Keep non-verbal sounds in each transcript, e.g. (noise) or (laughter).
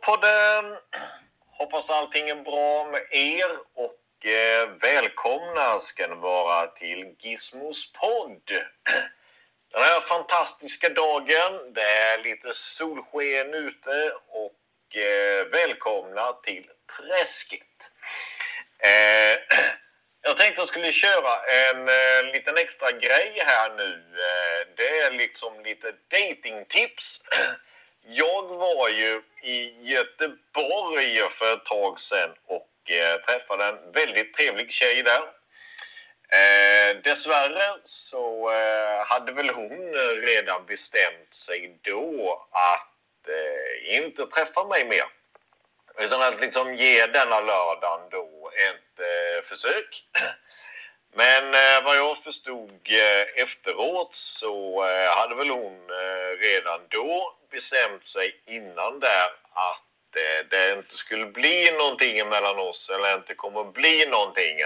Hallå podden! Hoppas allting är bra med er och eh, välkomna ska ni vara till Gizmos podd. Den här fantastiska dagen, det är lite solsken ute och eh, välkomna till Träsket. Eh, jag tänkte att jag skulle köra en eh, liten extra grej här nu. Eh, det är liksom lite datingtips. Jag var ju i Göteborg för ett tag sedan och eh, träffade en väldigt trevlig tjej där. Eh, dessvärre så eh, hade väl hon redan bestämt sig då att eh, inte träffa mig mer. Utan att liksom ge denna lördagen då ett eh, försök. Men eh, vad jag förstod eh, efteråt så eh, hade väl hon eh, redan då bestämt sig innan där att eh, det inte skulle bli någonting mellan oss eller inte kommer bli någonting.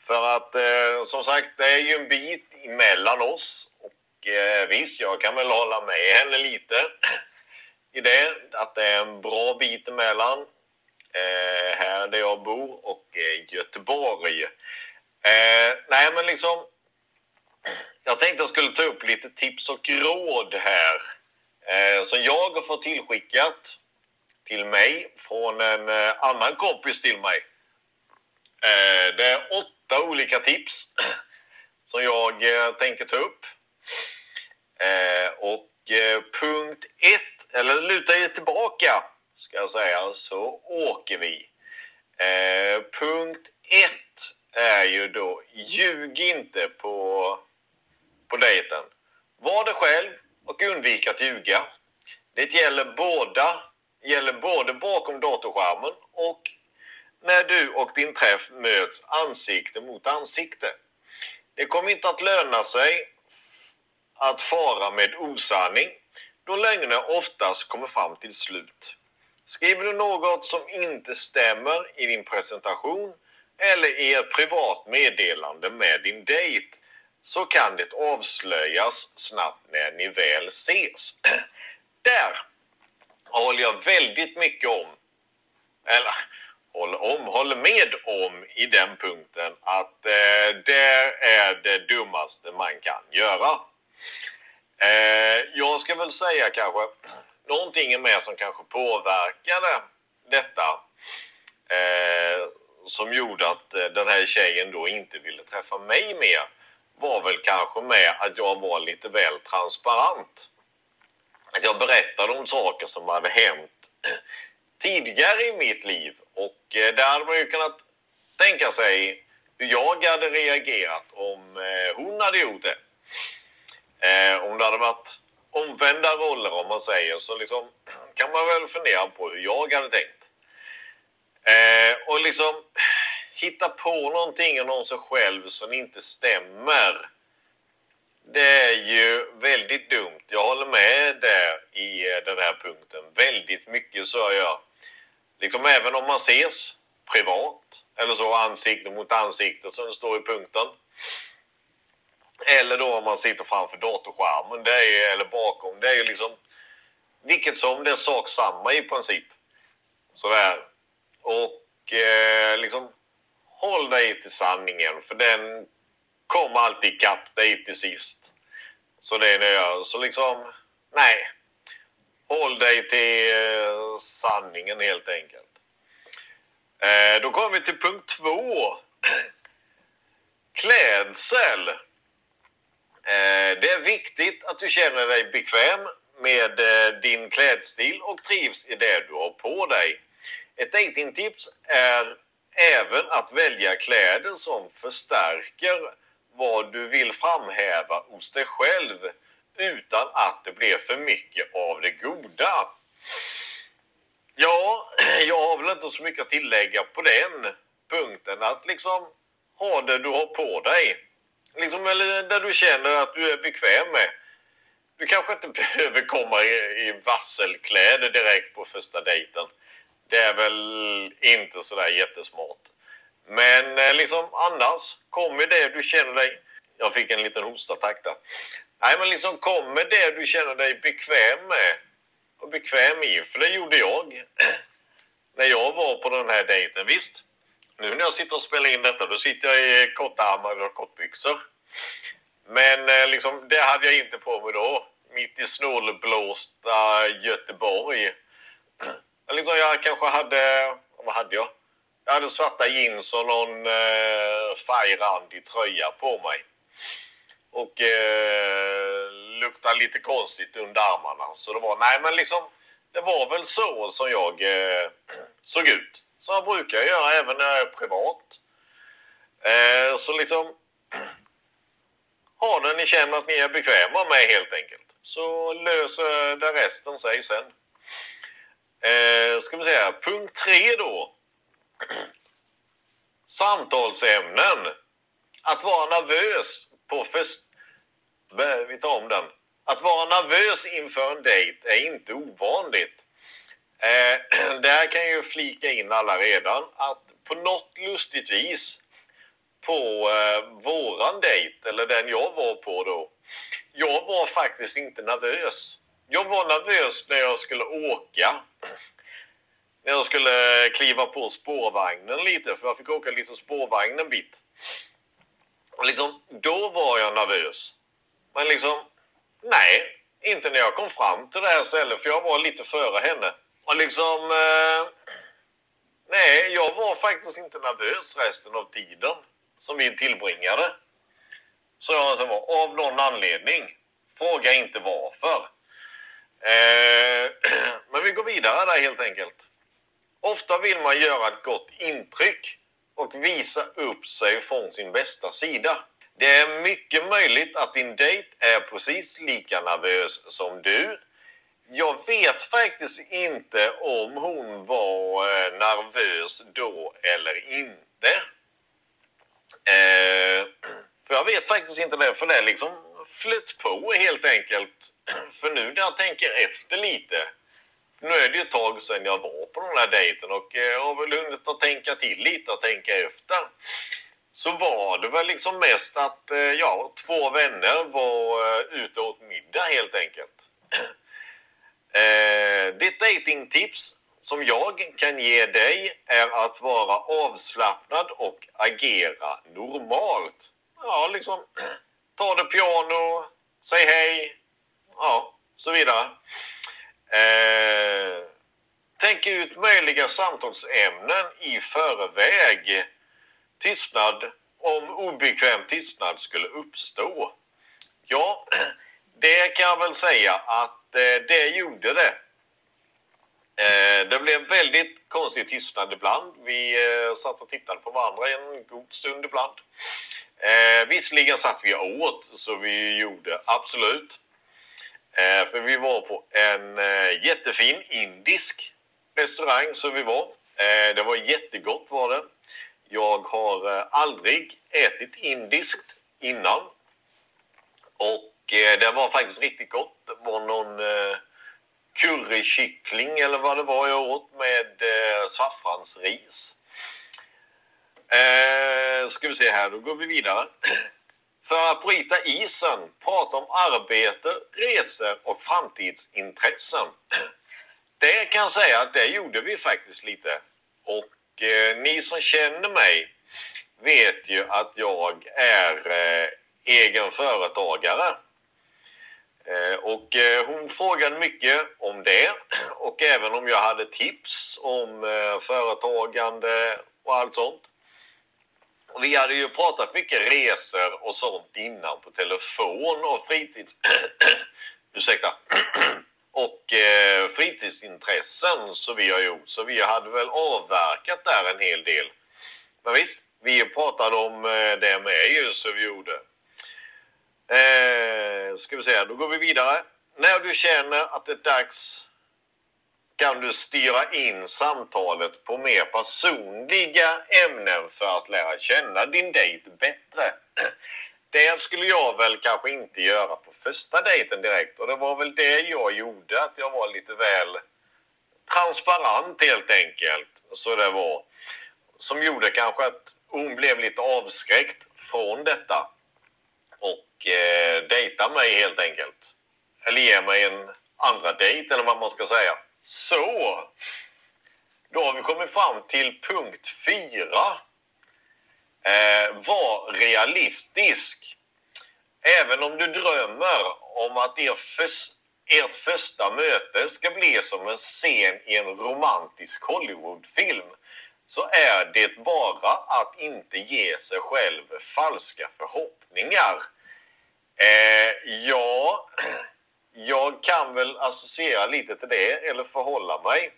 För att eh, som sagt, det är ju en bit emellan oss och eh, visst, jag kan väl hålla med henne lite (clears throat) i det, att det är en bra bit emellan eh, här där jag bor och eh, Göteborg. Eh, nej, men liksom. (clears throat) Jag tänkte jag skulle ta upp lite tips och råd här eh, som jag har fått tillskickat till mig från en eh, annan kompis till mig. Eh, det är åtta olika tips (clears throat) som jag eh, tänker ta upp. Eh, och eh, punkt ett, eller luta er tillbaka ska jag säga, så åker vi. Eh, punkt ett är ju då, ljug inte på, på dejten. Var dig själv och undvika att ljuga. Det gäller båda, gäller både bakom datorskärmen och när du och din träff möts ansikte mot ansikte. Det kommer inte att löna sig att fara med osanning då lögner oftast kommer fram till slut. Skriver du något som inte stämmer i din presentation eller i ett privat meddelande med din dejt så kan det avslöjas snabbt när ni väl ses. (clears throat) Där håller jag väldigt mycket om, eller håller om, håller med om i den punkten att eh, det är det dummaste man kan göra. Eh, jag ska väl säga kanske någonting mer som kanske påverkade detta eh, som gjorde att eh, den här tjejen då inte ville träffa mig mer var väl kanske med att jag var lite väl transparent. Att jag berättade om saker som hade hänt (clears throat) tidigare i mitt liv och eh, där hade man ju kunnat tänka sig hur jag hade reagerat om eh, hon hade gjort det. Eh, om det hade varit omvända roller om man säger så liksom (clears throat) kan man väl fundera på hur jag hade tänkt. Och liksom hitta på någonting om sig själv som inte stämmer. Det är ju väldigt dumt. Jag håller med där i eh, den här punkten. Väldigt mycket så jag. Liksom även om man ses privat eller så ansikte mot ansikte som det står i punkten. Eller då om man sitter framför datorskärmen det är, ju, eller bakom. Det är ju liksom vilket som det är sak samma i princip. Sådär. Och eh, liksom håll dig till sanningen för den kommer alltid ikapp dig till sist. Så det är det jag Så liksom, nej. Håll dig till eh, sanningen helt enkelt. Eh, då kommer vi till punkt två. (clears throat) Klädsel. Eh, det är viktigt att du känner dig bekväm med din klädstil och trivs i det du har på dig. Ett datingtips är även att välja kläder som förstärker vad du vill framhäva hos dig själv utan att det blir för mycket av det goda. Ja, (clears throat) jag har väl inte så mycket att tillägga på den punkten. Att liksom ha det du har på dig. Liksom, eller där du känner att du är bekväm med. Du kanske inte (laughs) behöver komma i, i vasselkläder direkt på första dejten. Det är väl inte sådär jättesmart. Men eh, liksom annars, kom med det du känner dig... Jag fick en liten hostattack där. Nej, men liksom kom med det du känner dig bekväm med. och bekväm i, för det gjorde jag (clears throat) när jag var på den här dejten. Visst, nu när jag sitter och spelar in detta, då sitter jag i kortärmar och kortbyxor. Men eh, liksom, det hade jag inte på mig då. Mitt i snålblåsta Göteborg. (clears throat) Liksom, jag kanske hade, vad hade jag? Jag hade svarta jeans och någon eh, färgrandig tröja på mig. Och eh, luktade lite konstigt under armarna. Så det var, nej men liksom, det var väl så som jag eh, (clears throat) såg ut. Som jag brukar göra även när jag är privat. Eh, så liksom, (clears throat) ha den ni känner att ni är bekväma med helt enkelt. Så löser det resten sig sen. Eh, ska vi säga, punkt tre då. Samtalsämnen. Att vara nervös på fest... Vi tar om den. Att vara nervös inför en dejt är inte ovanligt. Eh, (clears throat) där kan jag ju flika in alla redan att på något lustigt vis på eh, våran dejt, eller den jag var på då. Jag var faktiskt inte nervös. Jag var nervös när jag skulle åka. När jag skulle kliva på spårvagnen lite, för jag fick åka liksom spårvagn en bit. Och liksom, då var jag nervös. Men liksom, nej, inte när jag kom fram till det här stället, för jag var lite före henne. Och liksom, eh, nej, jag var faktiskt inte nervös resten av tiden som vi tillbringade. Så jag var, av någon anledning. Fråga inte varför. Eh, (clears throat) men vi går vidare där helt enkelt. Ofta vill man göra ett gott intryck och visa upp sig från sin bästa sida. Det är mycket möjligt att din dejt är precis lika nervös som du. Jag vet faktiskt inte om hon var eh, nervös då eller inte. Eh, (clears throat) för jag vet faktiskt inte det, för det är liksom flöt på helt enkelt. (clears throat) För nu när jag tänker efter lite, nu är det ju ett tag sedan jag var på den här dejten och jag har väl hunnit att tänka till lite och tänka efter. Så var det väl liksom mest att eh, ja, två vänner var eh, ute åt middag helt enkelt. Det (clears throat) ditt datingtips som jag kan ge dig är att vara avslappnad och agera normalt. Ja, liksom (clears throat) ta det piano, säg hej, ja, så vidare. Eh, tänk ut möjliga samtalsämnen i förväg. Tystnad om obekväm tystnad skulle uppstå. Ja, (clears throat) det kan jag väl säga att eh, det gjorde det. Eh, det blev väldigt konstig tystnad ibland. Vi eh, satt och tittade på varandra en god stund ibland. Eh, visserligen satt vi och åt, så vi gjorde absolut. Eh, för vi var på en eh, jättefin indisk restaurang som vi var. Eh, det var jättegott var det. Jag har eh, aldrig ätit indiskt innan. Och eh, det var faktiskt riktigt gott. Det var någon eh, currykyckling eller vad det var jag åt med eh, saffransris. Eh, ska vi se här, då går vi vidare. För att bryta isen, prata om arbete, resor och framtidsintressen. Det kan jag säga att det gjorde vi faktiskt lite. Och eh, ni som känner mig vet ju att jag är eh, egen företagare. Eh, och eh, hon frågade mycket om det och även om jag hade tips om eh, företagande och allt sånt. Vi hade ju pratat mycket resor och sånt innan på telefon och fritids... (clears throat) Ursäkta. (clears throat) och eh, fritidsintressen som vi har gjort. Så vi hade väl avverkat där en hel del. Men visst, vi pratade om eh, det med ju så vi gjorde. Eh, ska vi se, då går vi vidare. När du känner att det är dags kan du styra in samtalet på mer personliga ämnen för att lära känna din dejt bättre. (clears throat) Det skulle jag väl kanske inte göra på första dejten direkt och det var väl det jag gjorde, att jag var lite väl transparent helt enkelt. Så det var. Som gjorde kanske att hon blev lite avskräckt från detta och eh, dejta mig helt enkelt. Eller ge mig en andra dejt eller vad man ska säga. Så, då har vi kommit fram till punkt fyra. Eh, var realistisk. Även om du drömmer om att er förs ert första möte ska bli som en scen i en romantisk Hollywoodfilm så är det bara att inte ge sig själv falska förhoppningar. Eh, ja, (clears throat) jag kan väl associera lite till det eller förhålla mig.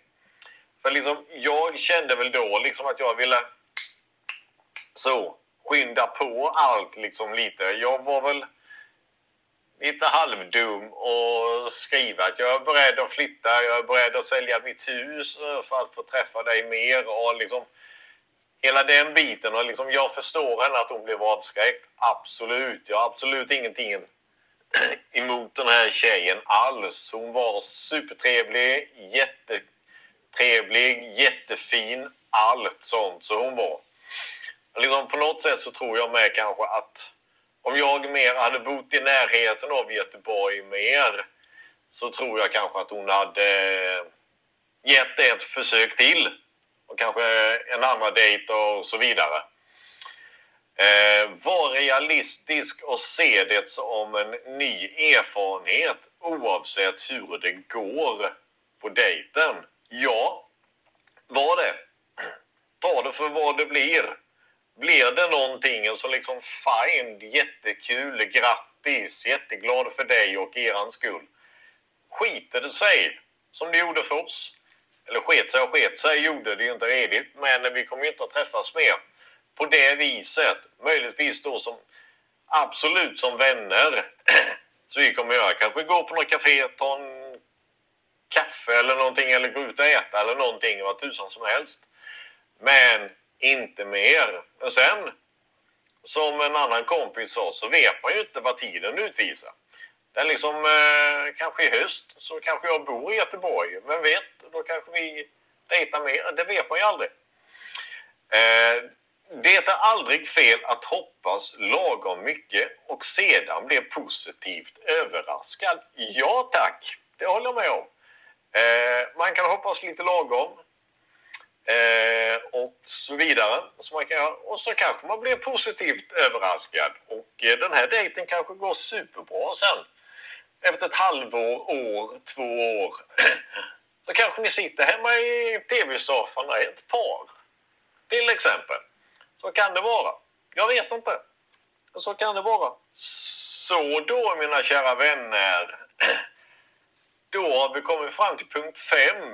För liksom, jag kände väl då liksom att jag ville så skynda på allt liksom lite. Jag var väl lite halvdum och skriva att jag är beredd att flytta, jag är beredd att sälja mitt hus för att få träffa dig mer och liksom hela den biten och liksom jag förstår henne att hon blev avskräckt. Absolut, jag har absolut ingenting (clears throat) emot den här tjejen alls. Hon var supertrevlig, jättetrevlig, jättefin, allt sånt så hon var. Liksom på något sätt så tror jag med kanske att om jag mer hade bott i närheten av Göteborg mer så tror jag kanske att hon hade gett det ett försök till. Och kanske en andra dejt och så vidare. Eh, var realistisk och se det som en ny erfarenhet oavsett hur det går på dejten. Ja, var det. Ta det för vad det blir. Blir det någonting så liksom fine, jättekul, grattis, jätteglad för dig och eran skull. Skiter det sig, som det gjorde för oss, eller sket sig och sket sig gjorde det ju inte redigt, men vi kommer ju inte att träffas mer på det viset. Möjligtvis då som absolut som vänner. (clears throat) Så vi kommer göra kanske gå på något café, ta en kaffe eller någonting eller gå ut och äta eller någonting, vad tusan som helst. Men inte mer. Men sen, som en annan kompis sa, så vet man ju inte vad tiden utvisar. Den liksom, eh, kanske i höst så kanske jag bor i Göteborg. Vem vet, då kanske vi dejtar mer. Det vet man ju aldrig. Eh, det är aldrig fel att hoppas lagom mycket och sedan bli positivt överraskad. Ja tack, det håller jag med om. Eh, man kan hoppas lite lagom eh, och så vidare. Så man kan, och så kanske man blir positivt överraskad och eh, den här dejten kanske går superbra sen. Efter ett halvår, år, två år (clears throat) så kanske ni sitter hemma i tv-soffan ett par till exempel. Så kan det vara. Jag vet inte. Så kan det vara. Så då mina kära vänner. (clears throat) Då har vi kommit fram till punkt 5.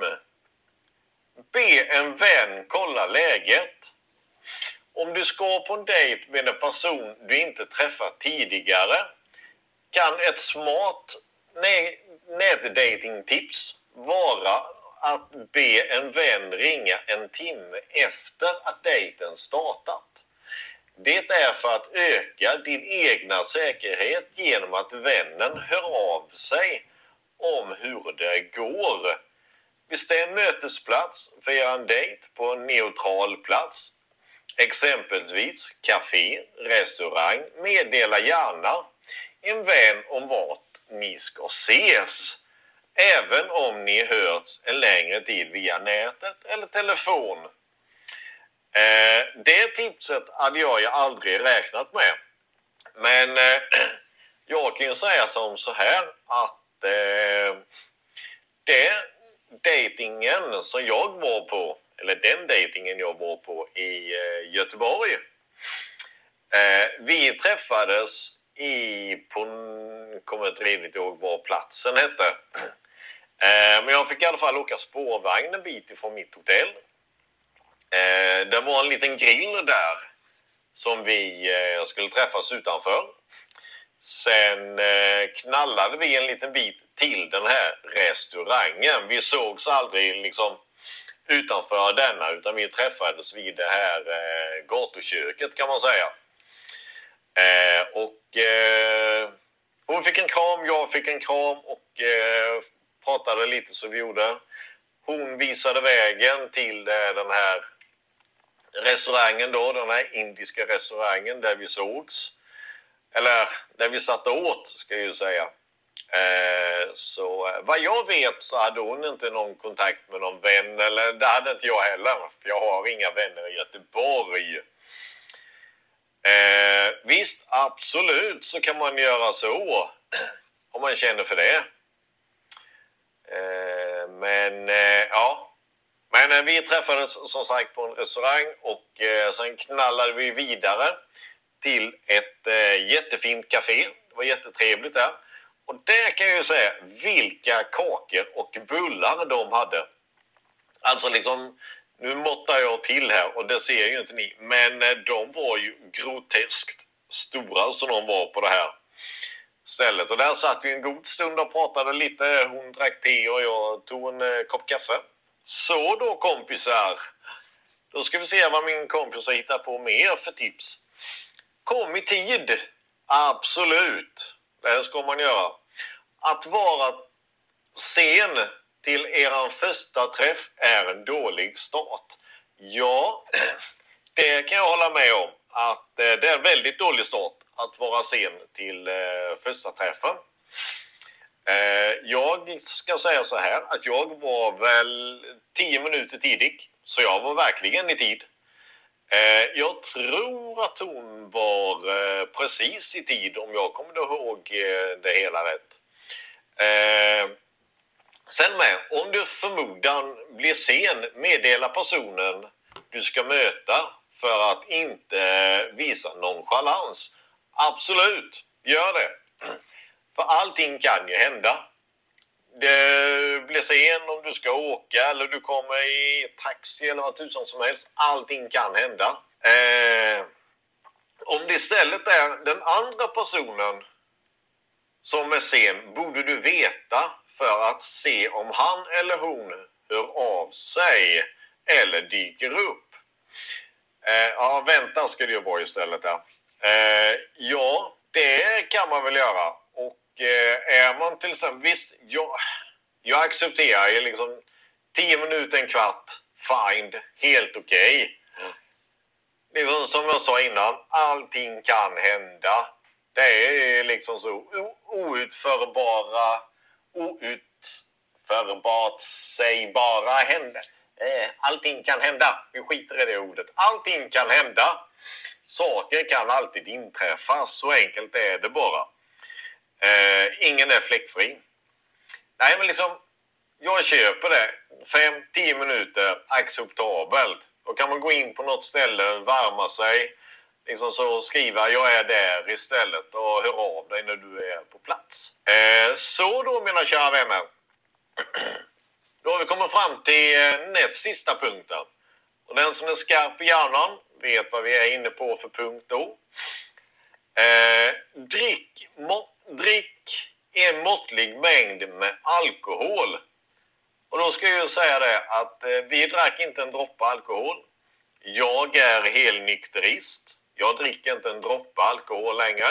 Be en vän kolla läget. Om du ska på en dejt med en person du inte träffat tidigare kan ett smart nätdatingtips vara att be en vän ringa en timme efter att dejten startat. Det är för att öka din egna säkerhet genom att vännen hör av sig om hur det går. Bestäm mötesplats för er dejt på en neutral plats. Exempelvis café, restaurang. Meddela gärna en vän om vart ni ska ses även om ni hörts en längre tid via nätet eller telefon. Eh, det tipset hade jag ju aldrig räknat med. Men eh, (clears throat) jag kan ju säga som så här att eh, det dejtingen som jag var på, eller den dejtingen jag var på i eh, Göteborg. Eh, vi träffades i, på, kommer inte riktigt ihåg vad platsen hette. (clears throat) Eh, men jag fick i alla fall åka spårvagn en bit ifrån mitt hotell. Eh, det var en liten grill där som vi eh, skulle träffas utanför. Sen knallade vi en liten bit till den här restaurangen. Vi sågs aldrig liksom utanför denna utan vi träffades vid det här gatuköket kan man säga. Och hon fick en kram, jag fick en kram och pratade lite så vi gjorde. Hon visade vägen till eh, den här restaurangen då, den här indiska restaurangen där vi sågs. Eller där vi satt åt, ska jag ju säga. Eh, så eh, vad jag vet så hade hon inte någon kontakt med någon vän eller det hade inte jag heller. För jag har inga vänner i Göteborg. Eh, visst, absolut så kan man göra så (clears throat) om man känner för det. Eh, men eh, ja, men eh, vi träffades som sagt på en restaurang och sen knallade vi vidare till ett jättefint café. Det var jättetrevligt där. Och där kan jag ju säga vilka kakor och bullar de hade. Alltså liksom, nu måttar jag till här och det ser ju inte ni, men de var ju groteskt stora som de var på det här stället. Och där satt vi en god stund och pratade lite. Hon drack te och jag tog en eh, kopp kaffe. Så då kompisar, då ska vi se vad min kompis har hittat på mer för tips. Kom i tid, absolut. Det här ska man göra. Att vara sen till er första träff är en dålig start. Ja, (clears throat) det kan jag hålla med om att eh, det är en väldigt dålig start att vara sen till eh, första träffen. Eh, jag ska säga så här att jag var väl tio minuter tidig, så jag var verkligen i tid. Eh, jag tror att hon var eh, precis i tid om jag kommer ihåg eh, det hela rätt. Eh, sen med, om du förmodan blir sen, meddela personen du ska möta för att inte visa nonchalans. Absolut, gör det. För allting kan ju hända. Det blir sen om du ska åka eller du kommer i taxi eller vad tusan som helst. Allting kan hända. Eh, om det istället är den andra personen som är sen borde du veta för att se om han eller hon hör av sig eller dyker upp. Eh, ja, vänta ska det ju vara istället. Ja. Eh, ja, det kan man väl göra. Och eh, är man till exempel, visst, jag, jag accepterar ju liksom 10 minuter, en kvart, fine, helt okej. Okay. Liksom som jag sa innan, allting kan hända. Det är liksom så outförbara, outförbart sägbara händer. Eh, allting kan hända. Vi skiter i det ordet. Allting kan hända. Saker kan alltid inträffa. Så enkelt är det bara. Eh, ingen är fläckfri. Nej, men liksom, jag köper det. 5-10 minuter acceptabelt. Då kan man gå in på något ställe, värma sig, liksom så skriva jag är där istället och hör av dig när du är på plats. Eh, så då mina kära vänner. (clears throat) Då har vi kommit fram till eh, näst sista punkten. Och den som är skarp i hjärnan vet vad vi är inne på för punkt då. Eh, drick, må, drick en måttlig mängd med alkohol. Och då ska jag säga det att eh, vi drack inte en droppe alkohol. Jag är helnykterist. Jag dricker inte en droppe alkohol längre.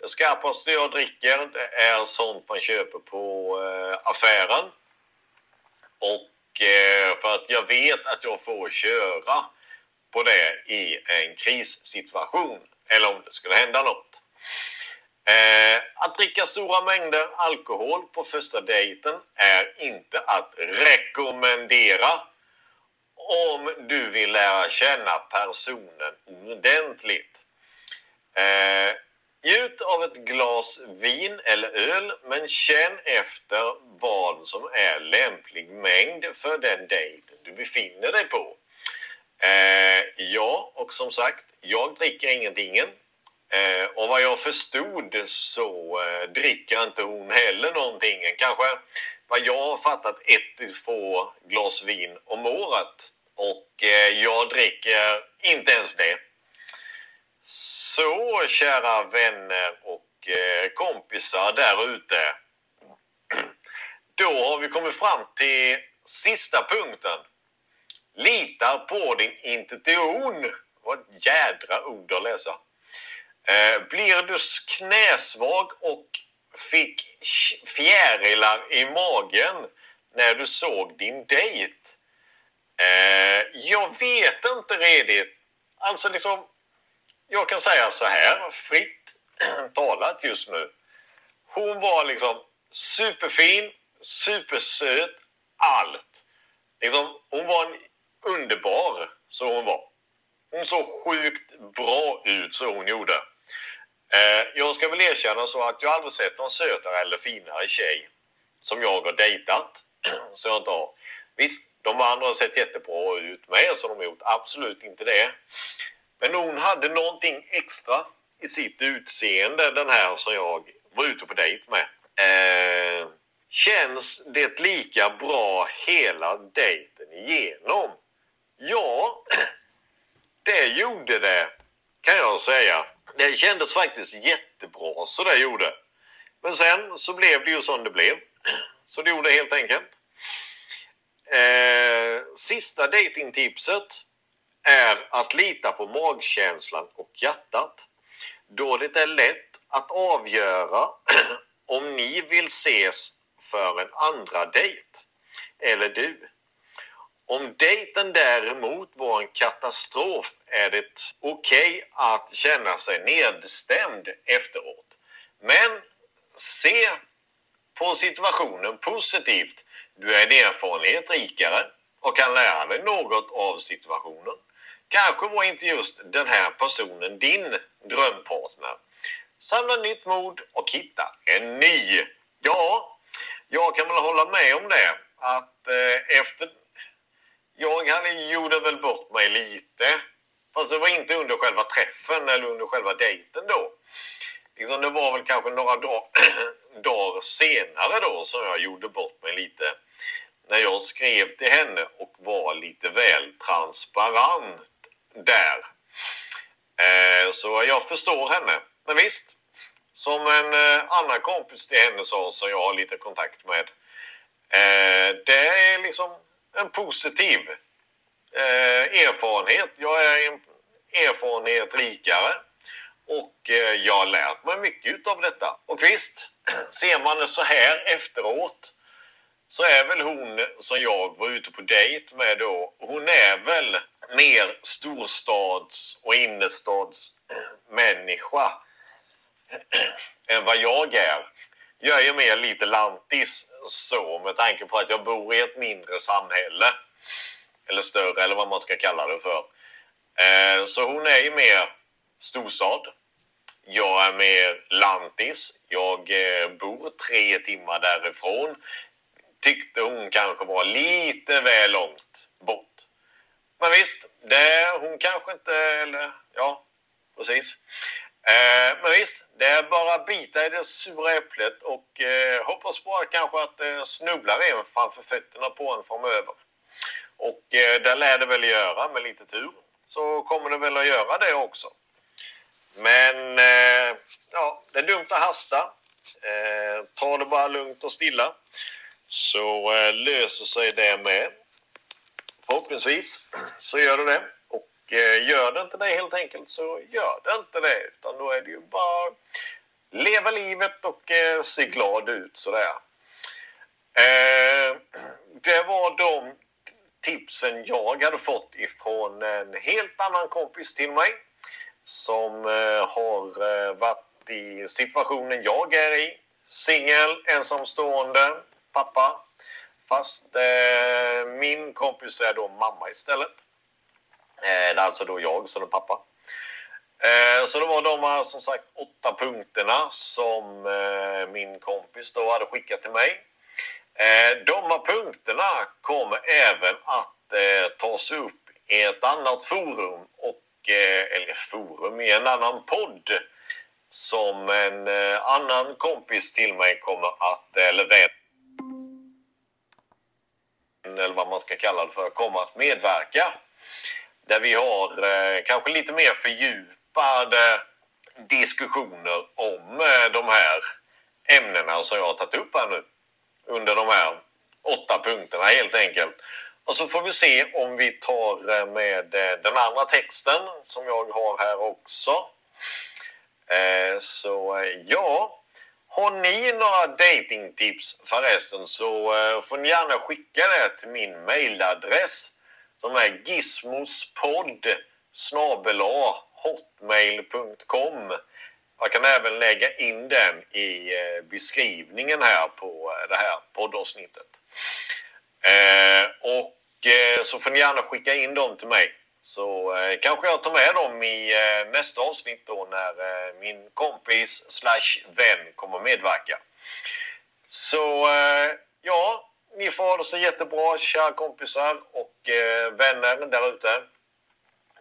Det skarpaste jag dricker det är sånt man köper på eh, affären. Och eh, för att jag vet att jag får köra på det i en krissituation eller om det skulle hända något. Eh, att dricka stora mängder alkohol på första dejten är inte att rekommendera om du vill lära känna personen ordentligt. Eh, njut av ett glas vin eller öl men känn efter vad som är lämplig mängd för den dejt du befinner dig på. Eh, ja, och som sagt, jag dricker ingenting. Eh, och vad jag förstod så eh, dricker inte hon heller någonting. Kanske vad jag har fattat ett till två glas vin om året. Och eh, jag dricker inte ens det. Så kära vänner och eh, kompisar där ute. (clears throat) Då har vi kommit fram till sista punkten. Litar på din intuition. Vad jädra ord att läsa. Eh, blir du knäsvag och fick fjärilar i magen när du såg din dejt? Eh, jag vet inte redigt. Alltså liksom, jag kan säga så här fritt (clears throat) talat just nu. Hon var liksom superfin, supersöt, allt. Liksom, hon var en underbar, så hon var. Hon såg sjukt bra ut, så hon gjorde. Eh, jag ska väl erkänna så att jag aldrig sett någon sötare eller finare tjej som jag har dejtat. (clears throat) så jag inte har. Visst, de andra har sett jättebra ut med, så de har gjort absolut inte det. Men hon hade någonting extra i sitt utseende, den här som jag var ute på dejt med. Eh, känns det lika bra hela dejten igenom? Ja, (clears throat) det gjorde det kan jag säga. Det kändes faktiskt jättebra så det gjorde. Men sen så blev det ju som det blev. (clears throat) Så det gjorde helt enkelt. Eh, sista datingtipset är att lita på magkänslan och hjärtat. Då det är lätt att avgöra (clears throat) om ni vill ses för en andra dejt eller du. Om dejten däremot var en katastrof är det okej okay att känna sig nedstämd efteråt. Men se på situationen positivt. Du är en erfarenhet rikare och kan lära dig något av situationen. Kanske var inte just den här personen din drömpartner. Samla nytt mod och hitta en ny. Ja, jag kan väl hålla med om det att eh, efter... Jag han gjorde väl bort mig lite. Fast det var inte under själva träffen eller under själva dejten då. Liksom det var väl kanske några dag, (clears throat) dagar senare då som jag gjorde bort mig lite. När jag skrev till henne och var lite väl transparent där. Eh, så jag förstår henne. Men visst, som en eh, annan kompis till henne sa som jag har lite kontakt med. Eh, det är liksom en positiv eh, erfarenhet. Jag är en erfarenhet rikare och eh, jag har lärt mig mycket av detta. Och visst, (clears throat) ser man det så här efteråt så är väl hon som jag var ute på dejt med då, hon är väl mer storstads och innerstadsmänniska (clears throat) än vad jag är. Jag är mer lite lantis så med tanke på att jag bor i ett mindre samhälle. Eller större eller vad man ska kalla det för. Eh, så hon är ju mer storstad. Jag är mer lantis. Jag eh, bor tre timmar därifrån. Tyckte hon kanske var lite väl långt bort. Men visst, det, hon kanske inte, eller ja, precis. Eh, men visst, det är bara att bita i det sura äpplet och eh, hoppas bara att kanske att eh, det snubblar en framför fötterna på en framöver. Och eh, det lär det väl göra med lite tur. Så kommer det väl att göra det också. Men eh, ja, det är dumt att hasta. Eh, ta det bara lugnt och stilla. Så eh, löser sig det med. Förhoppningsvis så gör det det. Eh, gör det inte det helt enkelt så gör det inte det. Utan då är det ju bara leva livet och eh, se glad ut sådär. Eh, det var de tipsen jag hade fått ifrån en helt annan kompis till mig som har varit i situationen jag är i. Singel, ensamstående, pappa Fast eh, min kompis är då mamma istället. Eh, det är alltså då jag som är pappa. Eh, så det var de här, som sagt åtta punkterna som eh, min kompis då hade skickat till mig. Eh, de här punkterna kommer även att eh, tas upp i ett annat forum och eh, eller forum i en annan podd som en eh, annan kompis till mig kommer att, eller vet eller vad man ska kalla det för, kommer att medverka. Där vi har eh, kanske lite mer fördjupade diskussioner om eh, de här ämnena som jag har tagit upp här nu. Under de här åtta punkterna helt enkelt. Och så får vi se om vi tar eh, med eh, den andra texten som jag har här också. Eh, så eh, ja, har ni några datingtips förresten så eh, får ni gärna skicka det till min mailadress som är gizmospodd hotmail.com Jag kan även lägga in den i eh, beskrivningen här på eh, det här poddavsnittet. Eh, och så får ni gärna skicka in dem till mig. Så kanske jag tar med dem i nästa avsnitt då när min kompis slash vän kommer medverka. Så ja, ni får ha det så jättebra kära kompisar och eh, vänner där ute.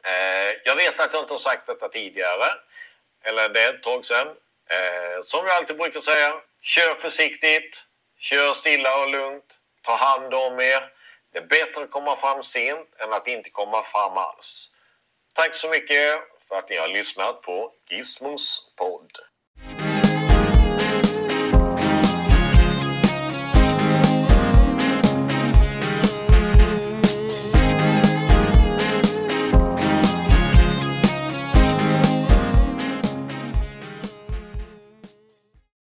Eh, jag vet att jag inte har sagt detta tidigare. Eller det är ett tag sedan. Eh, som jag alltid brukar säga. Kör försiktigt. Kör stilla och lugnt. Ta hand om er. Det är bättre att komma fram sent än att inte komma fram alls. Tack så mycket för att ni har lyssnat på Gizmos podd.